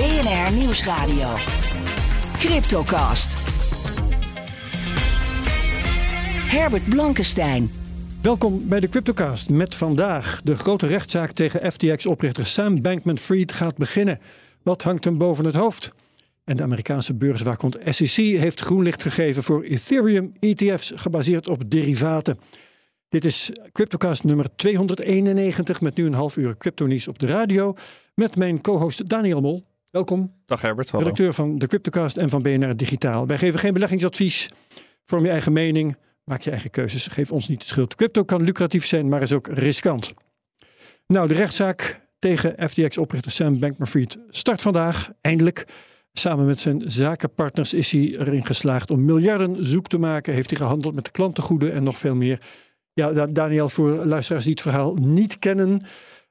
BNR Nieuwsradio. Cryptocast. Herbert Blankenstein. Welkom bij de Cryptocast met vandaag. De grote rechtszaak tegen FTX-oprichter Sam Bankman-Fried gaat beginnen. Wat hangt hem boven het hoofd? En de Amerikaanse beurswaakhond SEC heeft groen licht gegeven voor Ethereum-ETF's gebaseerd op derivaten. Dit is Cryptocast nummer 291 met nu een half uur cryptonieuws op de radio. Met mijn co-host Daniel Mol. Welkom. Dag Herbert. Hallo. Redacteur van de Cryptocast en van BNR Digitaal. Wij geven geen beleggingsadvies. Vorm je eigen mening. Maak je eigen keuzes. Geef ons niet de schuld. Crypto kan lucratief zijn, maar is ook riskant. Nou, de rechtszaak tegen FTX-oprichter Sam Bankman-Fried start vandaag. Eindelijk. Samen met zijn zakenpartners is hij erin geslaagd om miljarden zoek te maken. Heeft hij gehandeld met klantengoeden en nog veel meer. Ja, Daniel, voor luisteraars die het verhaal niet kennen.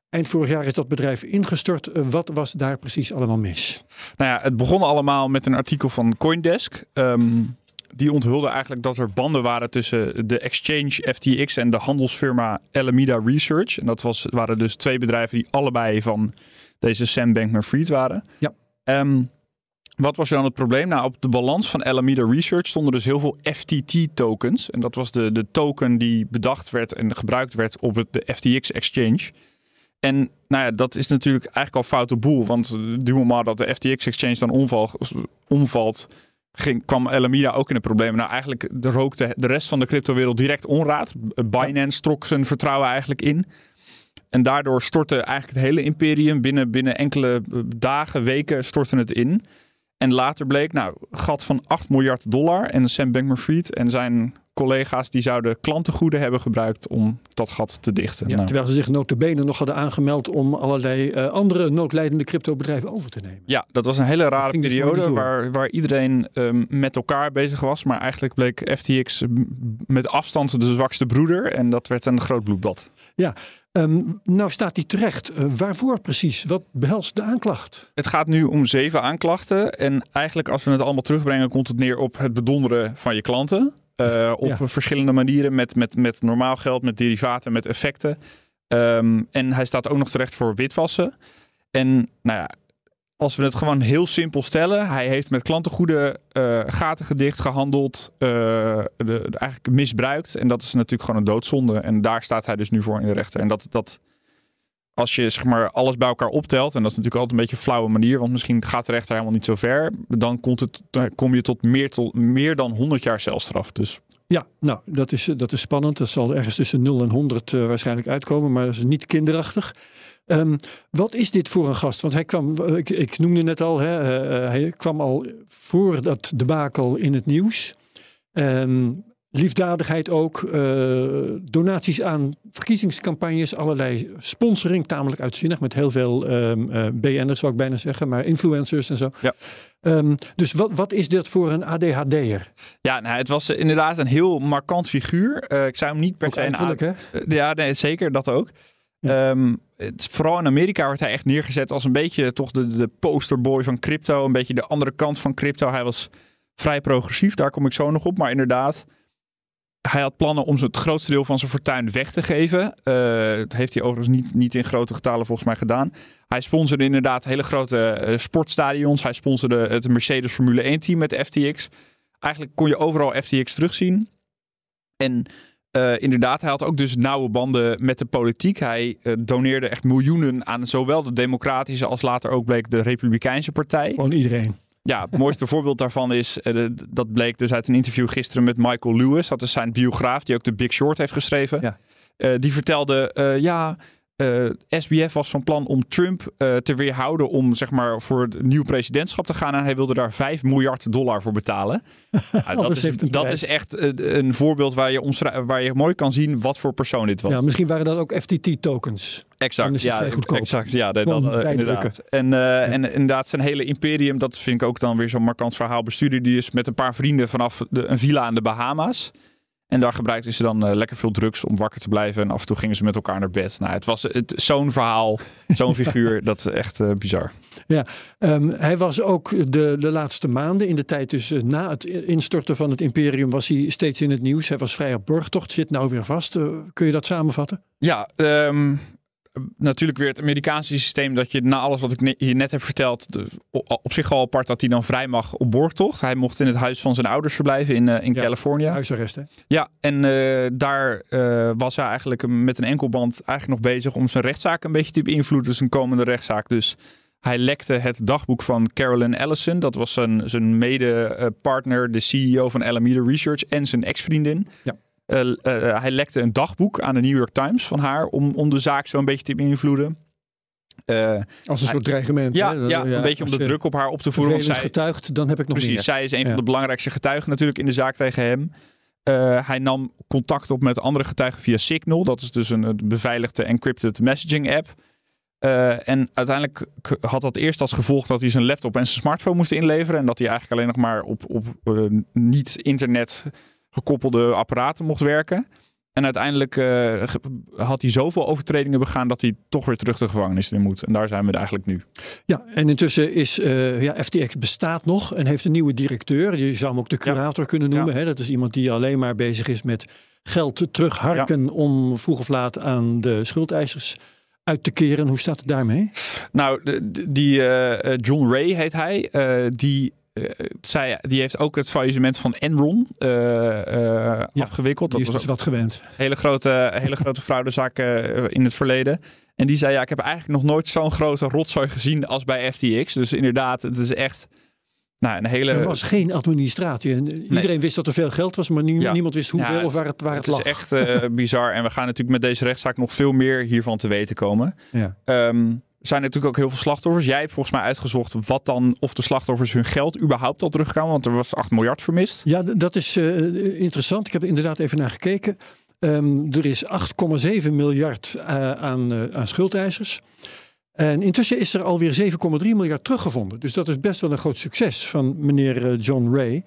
Eind vorig jaar is dat bedrijf ingestort. Wat was daar precies allemaal mis? Nou ja, het begon allemaal met een artikel van Coindesk. Ehm, die onthulde eigenlijk dat er banden waren tussen de exchange FTX en de handelsfirma Alameda Research. En dat was, waren dus twee bedrijven die allebei van deze Sam Bankman-Fried waren. Ja. Ehm, wat was er dan het probleem? Nou, op de balans van Alameda Research stonden dus heel veel FTT-tokens. En dat was de, de token die bedacht werd en gebruikt werd op het, de FTX exchange. En nou ja, dat is natuurlijk eigenlijk al foute boel. Want du moment dat de FTX exchange dan omval, omvalt, ging, kwam Alameda ook in de problemen. Nou, eigenlijk rookte de rest van de cryptowereld direct onraad. Binance trok zijn vertrouwen eigenlijk in. En daardoor stortte eigenlijk het hele imperium binnen, binnen enkele dagen, weken stortte het in. En later bleek, nou, gat van 8 miljard dollar. En Sam Bankman-Fried en zijn collega's die zouden klantengoeden hebben gebruikt om dat gat te dichten. Ja, nou. Terwijl ze zich notabene nog hadden aangemeld om allerlei uh, andere noodlijdende cryptobedrijven over te nemen. Ja, dat was een hele rare dus periode waar, waar iedereen um, met elkaar bezig was. Maar eigenlijk bleek FTX met afstand de zwakste broeder. En dat werd een groot bloedbad. Ja, Um, nou staat hij terecht. Uh, waarvoor precies? Wat behelst de aanklacht? Het gaat nu om zeven aanklachten. En eigenlijk als we het allemaal terugbrengen, komt het neer op het bedonderen van je klanten. Uh, op ja. verschillende manieren met, met, met normaal geld, met derivaten, met effecten. Um, en hij staat ook nog terecht voor witwassen. En nou ja, als we het gewoon heel simpel stellen, hij heeft met klantengoeden uh, gaten gedicht, gehandeld, uh, de, de, eigenlijk misbruikt. En dat is natuurlijk gewoon een doodzonde. En daar staat hij dus nu voor in de rechter. En dat, dat als je zeg maar alles bij elkaar optelt, en dat is natuurlijk altijd een beetje een flauwe manier, want misschien gaat de rechter helemaal niet zo ver, dan, komt het, kom je tot meer, tot meer dan 100 jaar celstraf. Dus ja, nou, dat is, dat is spannend. Dat zal ergens tussen 0 en 100 uh, waarschijnlijk uitkomen, maar dat is niet kinderachtig. Um, wat is dit voor een gast? Want hij kwam, ik, ik noemde net al, hè, uh, hij kwam al voor dat debakel in het nieuws. Um, liefdadigheid ook, uh, donaties aan verkiezingscampagnes, allerlei sponsoring, tamelijk uitzinnig, met heel veel um, uh, BN'ers zou ik bijna zeggen, maar influencers en zo. Ja. Um, dus wat, wat is dit voor een ADHD'er? Ja, nou, het was inderdaad een heel markant figuur. Uh, ik zou hem niet per se een hè? Ja, nee, zeker, dat ook. Ja. Um, het, vooral in Amerika wordt hij echt neergezet als een beetje toch de, de posterboy van crypto. Een beetje de andere kant van crypto. Hij was vrij progressief, daar kom ik zo nog op. Maar inderdaad, hij had plannen om het grootste deel van zijn fortuin weg te geven. Uh, dat heeft hij overigens niet, niet in grote getalen volgens mij gedaan. Hij sponsorde inderdaad hele grote uh, sportstadions. Hij sponsorde het Mercedes Formule 1 team met FTX. Eigenlijk kon je overal FTX terugzien. En uh, inderdaad, hij had ook dus nauwe banden met de politiek. Hij doneerde echt miljoenen aan zowel de Democratische als later ook bleek de Republikeinse partij. Gewoon iedereen. Ja, het mooiste voorbeeld daarvan is, uh, dat bleek dus uit een interview gisteren met Michael Lewis. Dat is zijn biograaf, die ook de Big Short heeft geschreven. Ja. Uh, die vertelde, uh, ja, eh, SBF was van plan om Trump eh, te weerhouden om zeg maar voor het nieuw presidentschap te gaan. En hij wilde daar 5 miljard dollar voor betalen. Ja, dat is, dat is echt eh, een voorbeeld waar je, waar je mooi kan zien wat voor persoon dit was. Ja, misschien waren dat ook FTT-tokens. Dan Exact, ja, exact, ja, bijdrukken. inderdaad. En, eh, en inderdaad, zijn hele imperium, dat vind ik ook dan weer zo'n markant verhaal. Bestuurde die is met een paar vrienden vanaf de, een villa aan de Bahama's. En daar gebruikten ze dan eh, lekker veel drugs om wakker te blijven. En af en toe gingen ze met elkaar naar bed. Nou, het was het, zo'n verhaal, zo'n figuur, dat is echt eh, bizar. Ehm, hij was ook de, de laatste maanden, in de tijd dus eh, na het instorten van het imperium, was hij steeds in het nieuws. Hij was vrij op borgtocht, zit nou weer vast. Kun je dat samenvatten? Ja, ehm, natuurlijk weer het Amerikaanse systeem dat je na alles wat ik hier net heb verteld, op zich al apart dat hij dan vrij mag op borgtocht. Hij mocht in het huis van zijn ouders verblijven in, eh, in Ja. Californië. Huisarrest, hè? Ja, en eh, daar eh, was hij eigenlijk met een enkelband eigenlijk nog bezig om zijn rechtszaak een beetje te beïnvloeden, zijn komende rechtszaak. Dus hij lekte het dagboek van Carolyn Ellison. Dat was zijn, zijn mede-partner, de CEO van Alameda Research en zijn ex-vriendin. Ja. Eh, eh, hij lekte een dagboek aan de New York Times van haar om, om de zaak zo een beetje te beïnvloeden. Eh, Als een soort dreigement. ja, hè? ja, een beetje om de druk op haar op te voeren. Want zij, getuigt, dan heb ik nog Precies, meer. zij is een Ja. van de belangrijkste getuigen natuurlijk in de zaak tegen hem. Eh, hij nam contact op met andere getuigen via Signal. Dat is dus een eh, beveiligde encrypted messaging app. Eh, en uiteindelijk had dat eerst als gevolg dat hij zijn laptop en zijn smartphone moest inleveren. En dat hij eigenlijk alleen nog maar op, op eh, niet internet gekoppelde apparaten mocht werken. En uiteindelijk eh, had hij zoveel overtredingen begaan dat hij toch weer terug de gevangenis in moet. En daar zijn we eigenlijk nu. Ja, en intussen is eh, ja, FTX bestaat nog en heeft een nieuwe directeur. Je zou hem ook de curator kunnen noemen. Hè? Dat is iemand die alleen maar bezig is met geld terugharken om vroeg of laat aan de schuldeisers uit te keren. Hoe staat het daarmee? Nou, die eh, John Ray heet hij. die, eh, zei, die heeft ook het faillissement van Enron eh, Ja, afgewikkeld. Die Dat is was dus wat gewend. hele grote, hele grote fraudezaak eh, in het verleden. En die zei, ja, ik heb eigenlijk nog nooit zo'n grote rotzooi gezien als bij FTX. Dus inderdaad, het is echt nou, een hele... Er was geen administratie. En iedereen wist dat er veel geld was, maar nie- Ja. niemand wist hoeveel Ja, of waar het, waar het, het lag. is echt bizar. En we gaan natuurlijk met deze rechtszaak nog veel meer hiervan te weten komen. Ja. Ehm, er zijn natuurlijk ook heel veel slachtoffers. Jij hebt volgens mij uitgezocht wat dan, of de slachtoffers hun geld überhaupt al terugkwamen. Want er was 8 miljard vermist. Ja, dat is eh, interessant. Ik heb er inderdaad even naar gekeken. Ehm, er is 8,7 miljard eh, aan, eh, aan schuldeisers. En intussen is er alweer 7,3 miljard teruggevonden. Dus dat is best wel een groot succes van meneer John Ray.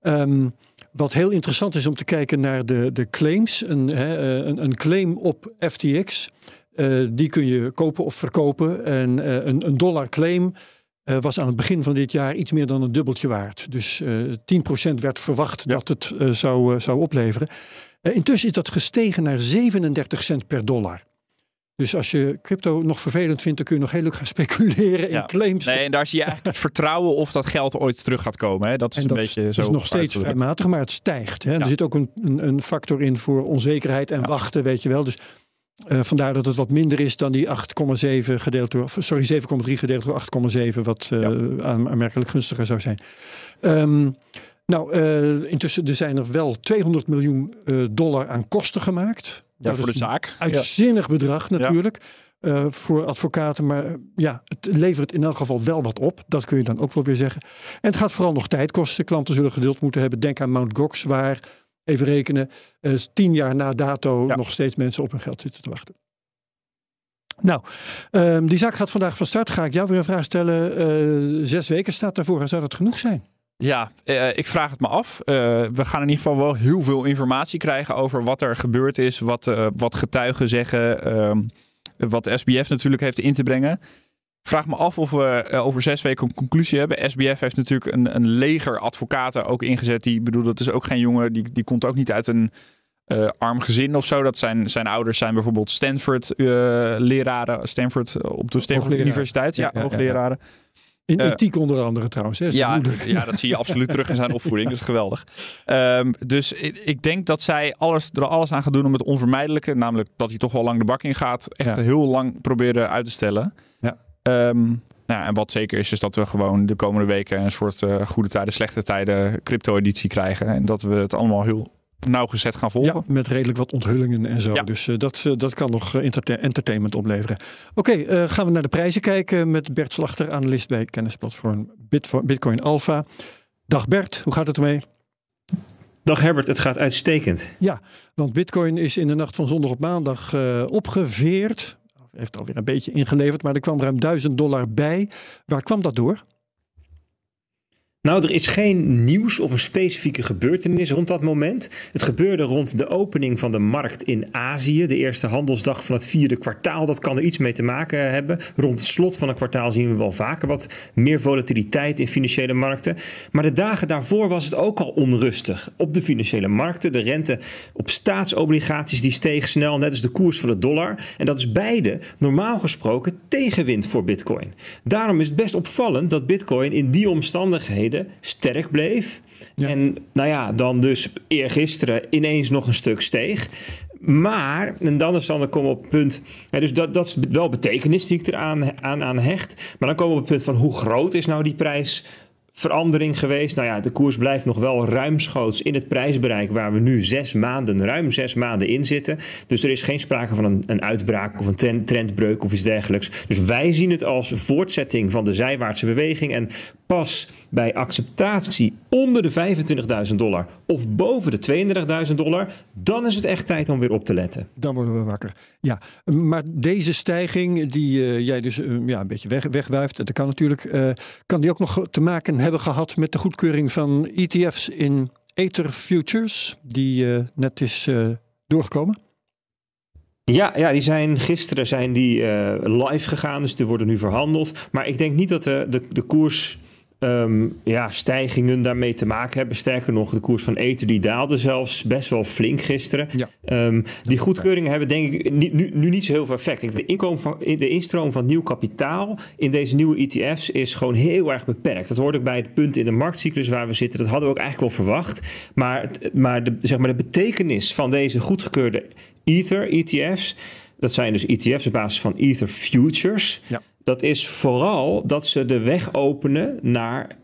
Ehm, wat heel interessant is om te kijken naar de, de claims. Een, een, een claim op FTX. Eh, die kun je kopen of verkopen. En eh, een, een dollar claim eh, was aan het begin van dit jaar iets meer dan een dubbeltje waard. Dus eh 10% werd verwacht Ja. dat het zou, zou opleveren. Intussen is dat gestegen naar 37 cent per dollar. Dus als je crypto nog vervelend vindt, dan kun je nog heel leuk gaan speculeren Ja. in claims. Nee, en daar zie je eigenlijk het vertrouwen of dat geld ooit terug gaat komen. Hè? Dat is en een dat beetje is zo. nog steeds vrij uitgedrukt. matig, maar het stijgt. Hè? Ja. Er zit ook een, een, een factor in voor onzekerheid en wachten, weet je wel. Dus eh, vandaar dat het wat minder is dan die 8,7 gedeeld door, sorry, 7,3 gedeeld door 8,7, wat eh, aan- aanmerkelijk gunstiger zou zijn. Ehm, nou, eh, intussen er zijn er wel 200 miljoen dollar aan kosten gemaakt. Ja, Dat voor de zaak. Uitzinnig bedrag Ja. natuurlijk. voor advocaten, maar ja, het levert in elk geval wel wat op. Dat kun je dan ook wel weer zeggen. En het gaat vooral nog tijd kosten. Klanten zullen geduld moeten hebben. Denk aan Mount Gox, waar, even rekenen, eh, tien jaar na dato Ja. nog steeds mensen op hun geld zitten te wachten. Nou, ehm, die zaak gaat vandaag van start. Ga ik jou weer een vraag stellen. Eh, zes weken staat daarvoor. Zou dat genoeg zijn? Ja, eh, ik vraag het me af. We gaan in ieder geval wel heel veel informatie krijgen over wat er gebeurd is, wat, wat getuigen zeggen, ehm, wat de SBF natuurlijk heeft in te brengen. Vraag me af of we eh, over zes weken een conclusie hebben. SBF heeft natuurlijk een, een leger advocaten ook ingezet. Die, bedoel, dat is ook geen jongen, die, die komt ook niet uit een eh, arm gezin of zo. Dat zijn, zijn ouders zijn bijvoorbeeld Stanford-leraren, Stanford, eh, op de Stanford Hoogleraar. Universiteit. Ja, Ja, ja, ja, ja. hoogleraren. In ethiek onder andere trouwens. Hè, Ja, moeder. ja, dat zie je absoluut terug in zijn opvoeding. Dat is geweldig. Ehm, dus ik, ik denk dat zij alles, er alles aan gaan doen om het onvermijdelijke, namelijk dat hij toch wel lang de bak in gaat, echt heel lang proberen uit te stellen. Ja. Ehm, nou, ja, en wat zeker is, is dat we gewoon de komende weken een soort eh, goede tijden, slechte tijden crypto-editie krijgen. En dat we het allemaal heel nauwgezet gaan volgen. Ja, met redelijk wat onthullingen en zo. Ja. Dus eh, dat, eh, dat kan nog entertain- entertainment opleveren. Oké, eh, gaan we naar de prijzen kijken met Bert Slachter, analist bij kennisplatform Bitcoin Alpha. Dag Bert, hoe gaat het ermee? Dag Herbert, het gaat uitstekend. Ja, want Bitcoin is in de nacht van zondag op maandag eh, opgeveerd. Heeft alweer een beetje ingeleverd, maar er kwam ruim 1000 dollar bij. Waar kwam dat door? Nou, er is geen nieuws of een specifieke gebeurtenis rond dat moment. Het gebeurde rond de opening van de markt in Azië, de eerste handelsdag van het vierde kwartaal. Dat kan er iets mee te maken hebben. Rond het slot van een kwartaal zien we wel vaker wat meer volatiliteit in financiële markten. Maar de dagen daarvoor was het ook al onrustig op de financiële markten. De rente op staatsobligaties die steeg snel, net als de koers van de dollar. En dat is beide normaal gesproken tegenwind voor Bitcoin. Daarom is het best opvallend dat Bitcoin in die omstandigheden sterk bleef. Ja. En nou ja, dan dus eergisteren ineens nog een stuk steeg. Maar, en dan is dan, dan komen we op het punt. Dus dat, dat is wel betekenis die ik eraan aan, aan hecht. Maar dan komen we op het punt van hoe groot is nou die prijsverandering geweest? Nou ja, de koers blijft nog wel ruimschoots in het prijsbereik waar we nu zes maanden, ruim zes maanden in zitten. Dus er is geen sprake van een, een uitbraak of een trend- trendbreuk of iets dergelijks. Dus wij zien het als voortzetting van de zijwaartse beweging. En pas bij acceptatie onder de 25.000 dollar of boven de 32.000 dollar, dan is het echt tijd om weer op te letten. Dan worden we wakker. Ja, maar deze stijging die eh, jij dus eh, ja, een beetje weg, wegwuift, dat kan natuurlijk, eh, kan die ook nog te maken hebben gehad met de goedkeuring van ETF's in Ether Futures, die net is doorgekomen? Ja, ja, die zijn gisteren zijn die live gegaan, dus die worden nu verhandeld. Maar ik denk niet dat de, de, de koers ehm, ja, stijgingen daarmee te maken hebben. Sterker nog, de koers van Ether die daalde zelfs best wel flink gisteren. Ja. Ehm, die goedkeuringen hebben denk ik nu, nu niet zo heel veel effect. De, inkomen van, de instroom van nieuw kapitaal in deze nieuwe ETF's is gewoon heel erg beperkt. Dat hoort ook bij het punt in de marktcyclus waar we zitten. Dat hadden we ook eigenlijk wel verwacht. Maar, maar, de, zeg maar de betekenis van deze goedgekeurde Ether ETF's, dat zijn dus ETF's op basis van Ether Futures. Ja. Dat is vooral dat ze de weg openen naar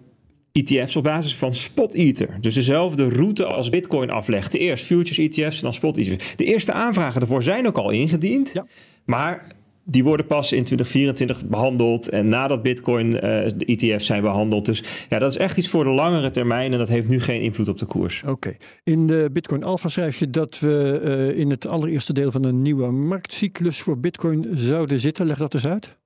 ETF's op basis van spot Ether. Dus dezelfde route als Bitcoin aflegt. Eerst futures ETF's en dan spot ETF's. De eerste aanvragen daarvoor zijn ook al ingediend. Ja. Maar die worden pas in 2024 behandeld. En nadat Bitcoin eh, de ETF's zijn behandeld. Dus ja, dat is echt iets voor de langere termijn. En dat heeft nu geen invloed op de koers. Oké. In de Bitcoin Alpha schrijf je dat we eh, in het allereerste deel van een nieuwe marktcyclus voor Bitcoin zouden zitten. Leg dat eens uit.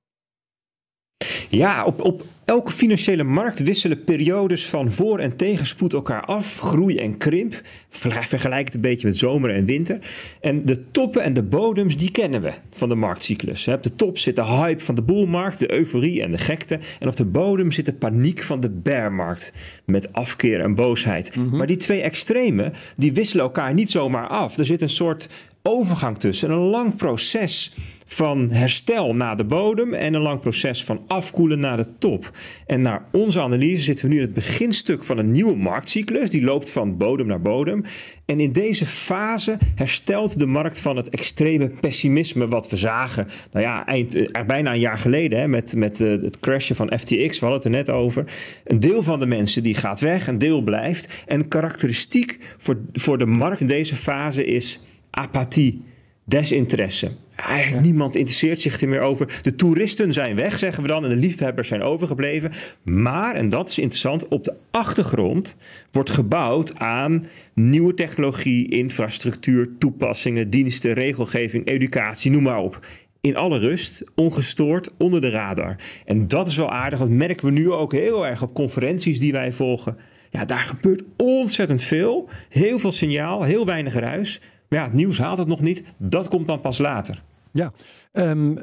Ja, op, op elke financiële markt wisselen periodes van voor- en tegenspoed elkaar af. Groei en krimp. Ver- Vergelijk het een beetje met zomer en winter. En de toppen en de bodems, die kennen we van de marktcyclus. Op de top zit de hype van de boelmarkt, de euforie en de gekte. En op de bodem zit de paniek van de bearmarkt. Met afkeer en boosheid. Maar die twee extremen, die wisselen elkaar niet zomaar af. Er zit een soort overgang tussen. Een lang proces van herstel naar de bodem en een lang proces van afkoelen naar de top. En naar onze analyse zitten we nu in het beginstuk van een nieuwe marktcyclus. Die loopt van bodem naar bodem. En in deze fase herstelt de markt van het extreme pessimisme wat we zagen. Nou ja, eind, eh, bijna een jaar geleden hè, met, met eh, het crashen van FTX. We hadden het er net over. Een deel van de mensen die gaat weg, een deel blijft. En karakteristiek voor, voor de markt in deze fase is apathie, desinteresse. Eigenlijk niemand interesseert zich er meer over. De toeristen zijn weg, zeggen we dan, en de liefhebbers zijn overgebleven. Maar, en dat is interessant, op de achtergrond wordt gebouwd aan nieuwe technologie, infrastructuur, toepassingen, diensten, regelgeving, educatie, noem maar op. In alle rust, ongestoord, onder de radar. En dat is wel aardig, dat merken we nu ook heel erg op conferenties die wij volgen. Ja, daar gebeurt ontzettend veel. Heel veel signaal, heel weinig ruis. Maar ja, het nieuws haalt het nog niet. Dat komt dan pas later. Ja, ehm,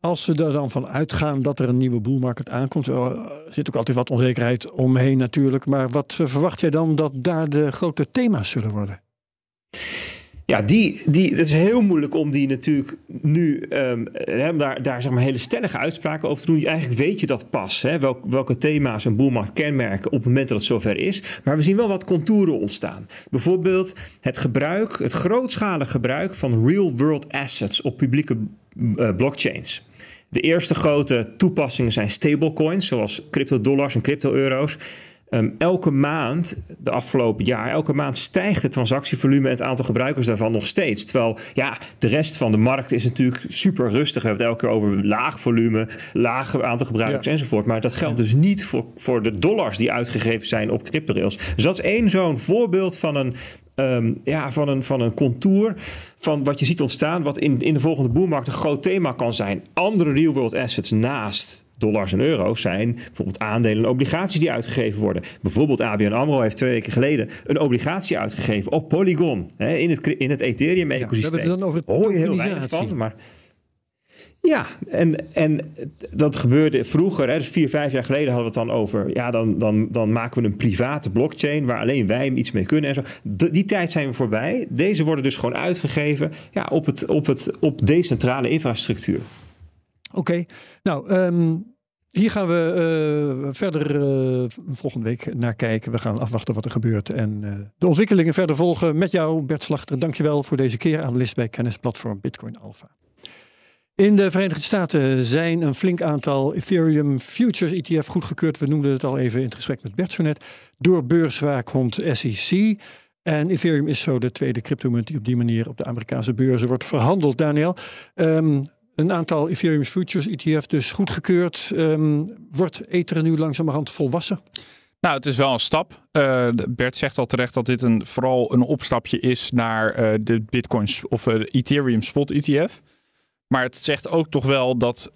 als we er dan van uitgaan dat er een nieuwe boelmarkt aankomt, eh, er zit ook altijd wat onzekerheid omheen natuurlijk. Maar wat verwacht jij dan dat daar de grote thema's zullen worden? Ja, die, die, het is heel moeilijk om die natuurlijk nu hè, daar, daar zeg maar hele stellige uitspraken over te doen. Eigenlijk weet je dat pas, hè, welk, welke thema's een boelmarkt kenmerken op het moment dat het zover is. Maar we zien wel wat contouren ontstaan. Bijvoorbeeld het gebruik, het grootschalig gebruik van real-world assets op publieke eh, blockchains. De eerste grote toepassingen zijn stablecoins, zoals crypto-dollars en crypto-euro's. Ehm, elke maand, de afgelopen jaar, elke maand stijgt het transactievolume en het aantal gebruikers daarvan nog steeds. Terwijl ja, de rest van de markt is natuurlijk super rustig. We hebben het elke keer over laag volume, laag aantal gebruikers enzovoort. Maar dat geldt dus niet voor, voor de dollars die uitgegeven zijn op cryptorails. Dus dat is één zo'n voorbeeld van een, ehm, ja, van een, van een contour van wat je ziet ontstaan, wat in, in de volgende boelmarkt een groot thema kan zijn. Andere real-world assets naast dollars en euro's zijn bijvoorbeeld aandelen en obligaties die uitgegeven worden. Bijvoorbeeld ABN AMRO heeft twee weken geleden een obligatie uitgegeven op Polygon hè, in het, in het Ethereum-ecosysteem. we hebben het dan over Hoor je heel weinig van, maar... Ja, en, en dat gebeurde vroeger, hè, dus vier, vijf jaar geleden hadden we het dan over. Ja, dan, dan, dan maken we een private blockchain waar alleen wij iets mee kunnen en zo. die tijd zijn we voorbij. Deze worden dus gewoon uitgegeven ja, op, het, op, het, op decentrale infrastructuur. Oké, nou, ehm, hier gaan we uh, verder uh, volgende week naar kijken. We gaan afwachten wat er gebeurt en uh, de ontwikkelingen verder volgen met jou, Bert Slachter. Dankjewel voor deze keer, analist bij kennisplatform Bitcoin Alpha. In de Verenigde Staten zijn een flink aantal Ethereum Futures ETF goedgekeurd. We noemden het al even in het gesprek met Bert zo net. Door beurswaakhond SEC. En Ethereum is zo de tweede cryptomunt die op die manier op de Amerikaanse beurzen wordt verhandeld. Daniel, um, een aantal Ethereum Futures ETF dus goedgekeurd. Um, wordt Ether nu langzamerhand volwassen? Nou, het is wel een stap. Uh, Bert zegt al terecht dat dit een, vooral een opstapje is naar uh, de Bitcoins of uh, Ethereum Spot ETF. Maar het zegt ook toch wel dat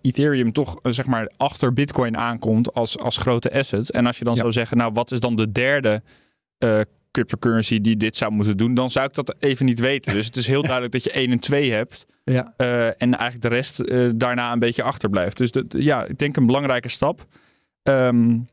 Ethereum toch zeg maar achter Bitcoin aankomt als, als grote asset. En als je dan ja. zou zeggen, nou wat is dan de derde cryptocurrency die dit zou moeten doen, dan zou ik dat even niet weten. Dus het is heel duidelijk dat je 1 en 2 hebt. Ja. Uh, en eigenlijk de rest daarna een beetje achterblijft. Dus de, ja, ik denk een belangrijke stap. Um,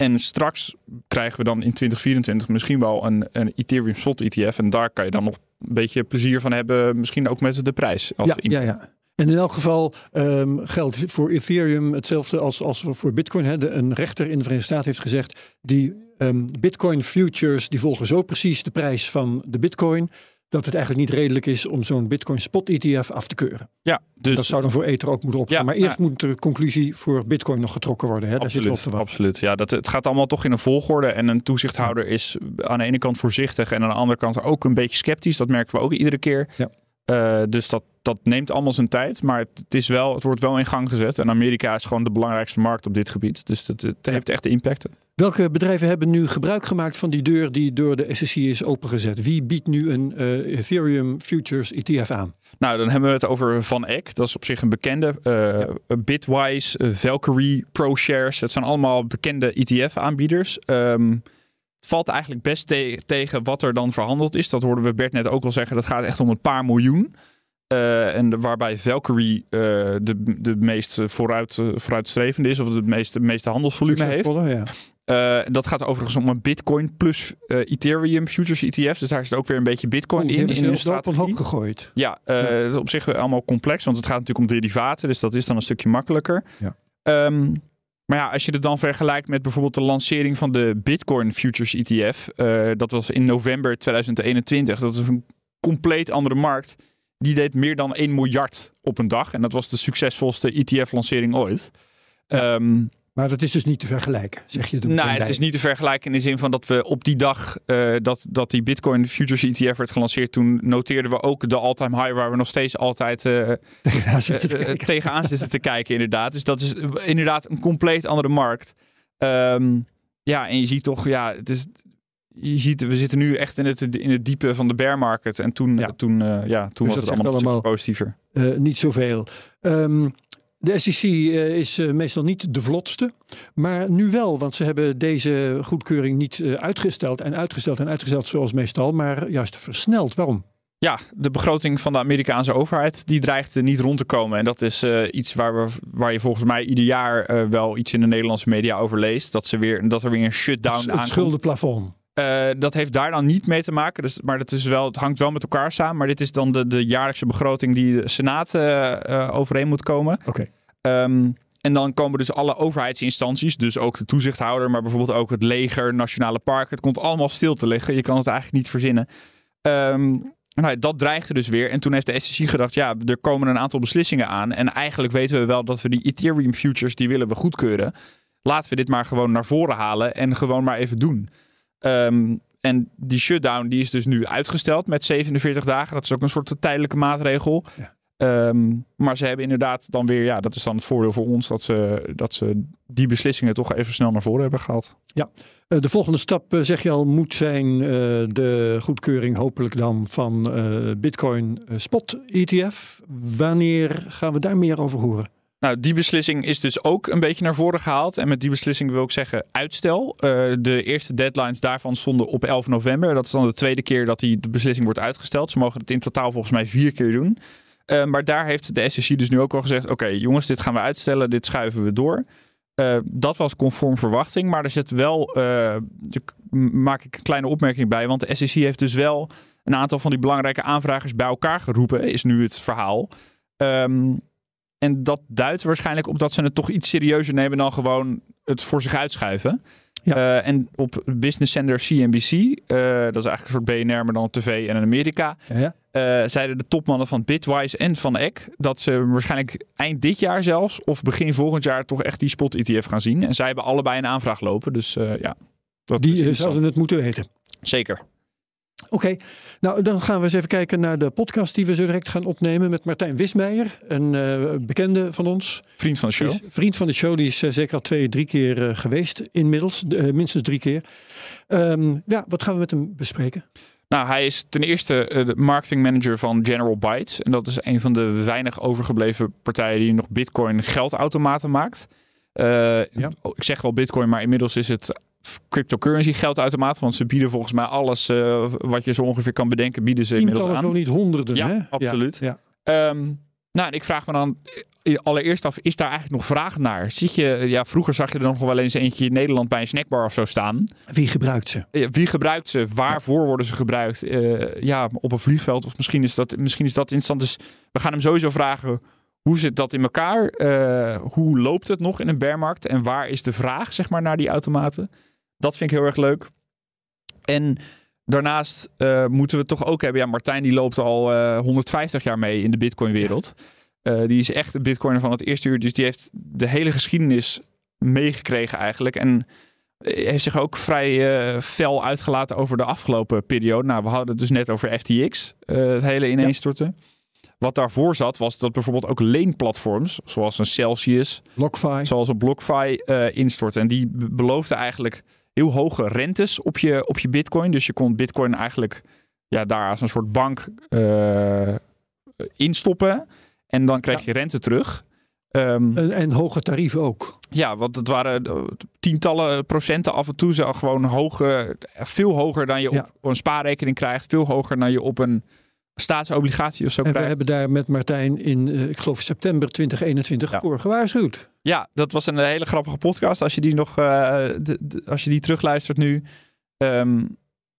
en straks krijgen we dan in 2024 misschien wel een, een Ethereum Spot ETF. En daar kan je dan nog een beetje plezier van hebben. Misschien ook met de prijs. Als ja, ja, ja. En in elk geval um, geldt voor Ethereum hetzelfde als, als voor Bitcoin. Hè. Een rechter in de Verenigde Staten heeft gezegd... die um, Bitcoin futures die volgen zo precies de prijs van de Bitcoin dat het eigenlijk niet redelijk is om zo'n Bitcoin spot ETF af te keuren. Ja, dus dat zou dan voor Ether ook moeten opgaan. Ja, maar eerst ja. moet de conclusie voor Bitcoin nog getrokken worden. Hè? Absoluut, Daar zit absoluut. Ja, dat, het gaat allemaal toch in een volgorde. En een toezichthouder is aan de ene kant voorzichtig en aan de andere kant ook een beetje sceptisch. Dat merken we ook iedere keer. Ja. Uh, dus dat, dat neemt allemaal zijn tijd. Maar het, is wel, het wordt wel in gang gezet. En Amerika is gewoon de belangrijkste markt op dit gebied. Dus het, het heeft echt de impact. Welke bedrijven hebben nu gebruik gemaakt van die deur die door de SEC is opengezet? Wie biedt nu een uh, Ethereum Futures ETF aan? Nou, dan hebben we het over Van Eck. Dat is op zich een bekende. Uh, ja. Bitwise, Valkyrie, ProShares. Het zijn allemaal bekende ETF-aanbieders. Um, het valt eigenlijk best te tegen wat er dan verhandeld is. Dat hoorden we Bert net ook al zeggen. Dat gaat echt om een paar miljoen. Uh, en waarbij Valkyrie uh, de, de meest vooruit, uh, vooruitstrevende is, of het meeste, meeste handelsvolume heeft. Ja. dat gaat overigens om een Bitcoin plus Ethereum futures ETF's. Dus daar zit ook weer een beetje Bitcoin in. in strategie. op een hoop gegooid. Ja, ja. dat is op zich allemaal complex, want het gaat natuurlijk om derivaten. Dus dat is dan een stukje makkelijker. Ja. Um, maar ja, als je het dan vergelijkt met bijvoorbeeld de lancering van de Bitcoin Futures ETF. Uh, dat was in november 2021. Dat is een compleet andere markt. Die deed meer dan 1 miljard op een dag. En dat was de succesvolste ETF-lancering ooit. Um, maar dat is dus niet te vergelijken, zeg je? Nee, nou, het is niet te vergelijken in de zin van dat we op die dag uh, dat, dat die Bitcoin Futures ETF werd gelanceerd, toen noteerden we ook de all-time high waar we nog steeds altijd uh, tegenaan, zitten uh, tegenaan zitten te kijken, inderdaad. Dus dat is inderdaad een compleet andere markt. Um, ja, en je ziet toch, ja, het is, je ziet, we zitten nu echt in het, in het diepe van de bear market. En toen, ja. toen, ja, toen dus was het allemaal, allemaal positiever. niet zoveel. Um, de SEC uh, is uh, meestal niet de vlotste, maar nu wel, want ze hebben deze goedkeuring niet uh, uitgesteld en uitgesteld en uitgesteld zoals meestal, maar juist versneld. Waarom? Ja, de begroting van de Amerikaanse overheid die dreigt niet rond te komen. En dat is iets waar, we, waar je volgens mij ieder jaar wel iets in de Nederlandse media over leest. Dat, ze weer, dat er weer een shutdown het, aankomt. Het schuldenplafond. Uh, dat heeft daar dan niet mee te maken. Dus, maar dat is wel, het hangt wel met elkaar samen. Maar dit is dan de, de jaarlijkse begroting die de Senaat uh, overeen moet komen. Oké. Okay. Um, en dan komen dus alle overheidsinstanties, dus ook de toezichthouder, maar bijvoorbeeld ook het leger, nationale park. Het komt allemaal stil te liggen. Je kan het eigenlijk niet verzinnen. Um, nou, dat dreigde dus weer. En toen heeft de SEC gedacht, ja, er komen een aantal beslissingen aan. En eigenlijk weten we wel dat we die Ethereum futures, die willen we goedkeuren. laten we dit maar gewoon naar voren halen en gewoon maar even doen. Ehm, en die shutdown die is dus nu uitgesteld met 47 dagen. Dat is ook een soort tijdelijke maatregel. Ja. Ehm, maar ze hebben inderdaad dan weer, ja, dat is dan het voordeel voor ons, dat ze, dat ze die beslissingen toch even snel naar voren hebben gehaald. Eh, de volgende stap, eh, zeg je al, moet zijn eh, de goedkeuring hopelijk dan van Bitcoin Spot ETF. Wanneer gaan we daar meer over horen? Nou, die beslissing is dus ook een beetje naar voren gehaald. En met die beslissing wil ik zeggen uitstel. Eh, de eerste deadlines daarvan stonden op 11 november. Dat is dan de tweede keer dat die de beslissing wordt uitgesteld. Ze mogen het in totaal volgens mij vier keer doen. Eh, maar daar heeft de SEC dus nu ook al gezegd: oké, jongens, dit gaan we uitstellen, dit schuiven we door. Eh, dat was conform verwachting, maar er zit wel, daar maak ik een kleine opmerking bij, want de SEC heeft dus wel een aantal van die belangrijke aanvragers bij elkaar geroepen, is nu het verhaal. Ehm, en dat duidt waarschijnlijk op dat ze het toch iets serieuzer nemen dan gewoon het voor zich uitschuiven. Ja. Eh, en op Business Center CNBC, eh, dat is eigenlijk een soort BNR, maar dan op tv en in Amerika, Ja. eh, zeiden de topmannen van Bitwise en van Eck dat ze waarschijnlijk eind dit jaar zelfs of begin volgend jaar toch echt die spot ETF gaan zien. En zij hebben allebei een aanvraag lopen, dus ja. Dat Die zouden het moeten weten. Zeker. Oké, nou dan gaan we eens even kijken naar de podcast die we zo direct gaan opnemen met Martijn Wismeijer, een eh, bekende van ons. Vriend van de show. Is vriend van de show, die is eh, zeker al twee, drie keer eh, geweest inmiddels, minstens drie keer. Ehm, ja, wat gaan we met hem bespreken? Nou, hij is ten eerste de marketing manager van General Bytes. En dat is een van de weinig overgebleven partijen die nog Bitcoin geldautomaten maakt. Ik zeg wel Bitcoin, maar inmiddels is het cryptocurrency geldautomaat. Want ze bieden volgens mij alles eh, wat je zo ongeveer kan bedenken, bieden ze inmiddels aan. zo niet honderden. Ja, hè? absoluut. Ja, Ehm, nou, en ik vraag me dan allereerst af, is daar eigenlijk nog vraag naar? Zit je, ja, vroeger zag je er nog wel eens eentje in Nederland bij een snackbar of zo staan. Wie gebruikt ze? Wie gebruikt ze? Waarvoor worden ze gebruikt? Eh, ja, op een vliegveld of misschien is dat, misschien is dat interessant. Dus we gaan hem sowieso vragen, hoe zit dat in elkaar? Eh, hoe loopt het nog in een bearmarkt? En waar is de vraag, zeg maar, naar die automaten? Dat vind ik heel erg leuk. En daarnaast eh, moeten we toch ook hebben. Ja, Martijn die loopt al eh, 150 jaar mee in de Bitcoin-wereld. Eh, die is echt een Bitcoiner van het eerste uur. Dus die heeft de hele geschiedenis meegekregen eigenlijk. En heeft zich ook vrij eh, fel uitgelaten over de afgelopen periode. Nou, we hadden het dus net over FTX, eh, het hele ineenstorten. Wat daarvoor zat, was dat bijvoorbeeld ook leenplatforms, zoals een Celsius, BlockFi. zoals een BlockFi, eh instorten. En die be- beloofden eigenlijk heel hoge rentes op je, op je bitcoin. Dus je kon bitcoin eigenlijk ja, daar als een soort bank eh, instoppen. En dan kreeg je rente terug. Ehm, En, en hoge tarieven ook. ja, want het waren eh, tientallen procenten af en toe. Zo gewoon hoger, veel hoger dan je Ja. op een spaarrekening krijgt. Veel hoger dan je op een staatsobligatie of zo En we hebben daar met Martijn in, eh, ik geloof september 2021 Ja. voor gewaarschuwd. Ja, dat was een hele grappige podcast. Als je die nog, eh, de- de- als je die terugluistert nu. Ehm,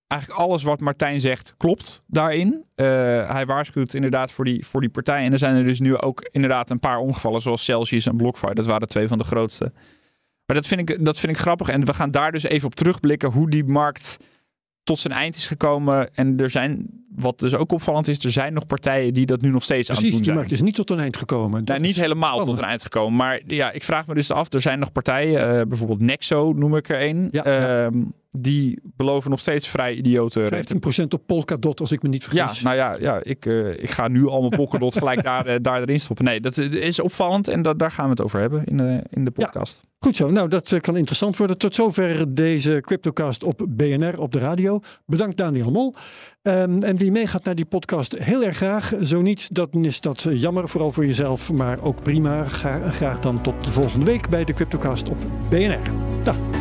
eigenlijk alles wat Martijn zegt klopt daarin. Eh, hij waarschuwt inderdaad voor die, voor die partij. En er zijn er dus nu ook inderdaad een paar ongevallen, zoals Celsius en BlockFi. Dat waren twee van de grootste. Maar dat vind ik, dat vind ik grappig. En we gaan daar dus even op terugblikken hoe die markt tot zijn eind is gekomen. En er zijn, wat dus ook opvallend is, er zijn nog partijen die dat nu nog steeds aan het Precies, doen die zijn. markt is niet tot een eind gekomen. Nou, niet helemaal spannend. tot een eind gekomen. Maar ja, ik vraag me dus af. Er zijn nog partijen, eh, bijvoorbeeld Nexo noem ik er een. Ja, ja. ehm, die beloven nog steeds vrij idiote rente. 15% op Polkadot, als ik me niet Ja, vergis. nou ja, ja ik, eh, ik ga nu al mijn Polkadot gelijk daar, eh, daar erin stoppen. Nee, dat is opvallend en dat, daar gaan we het over hebben in de, in de Ja. podcast. Goed zo, nou dat eh, kan interessant worden. Tot zover deze Cryptocast op BNR op de radio. Bedankt Daniel Mol. Ehm, en wie meegaat naar die podcast, heel erg graag. Zo niet, dan is dat jammer, vooral voor jezelf, maar ook prima. Ga- graag dan tot de volgende week bij de Cryptocast op BNR. Dag.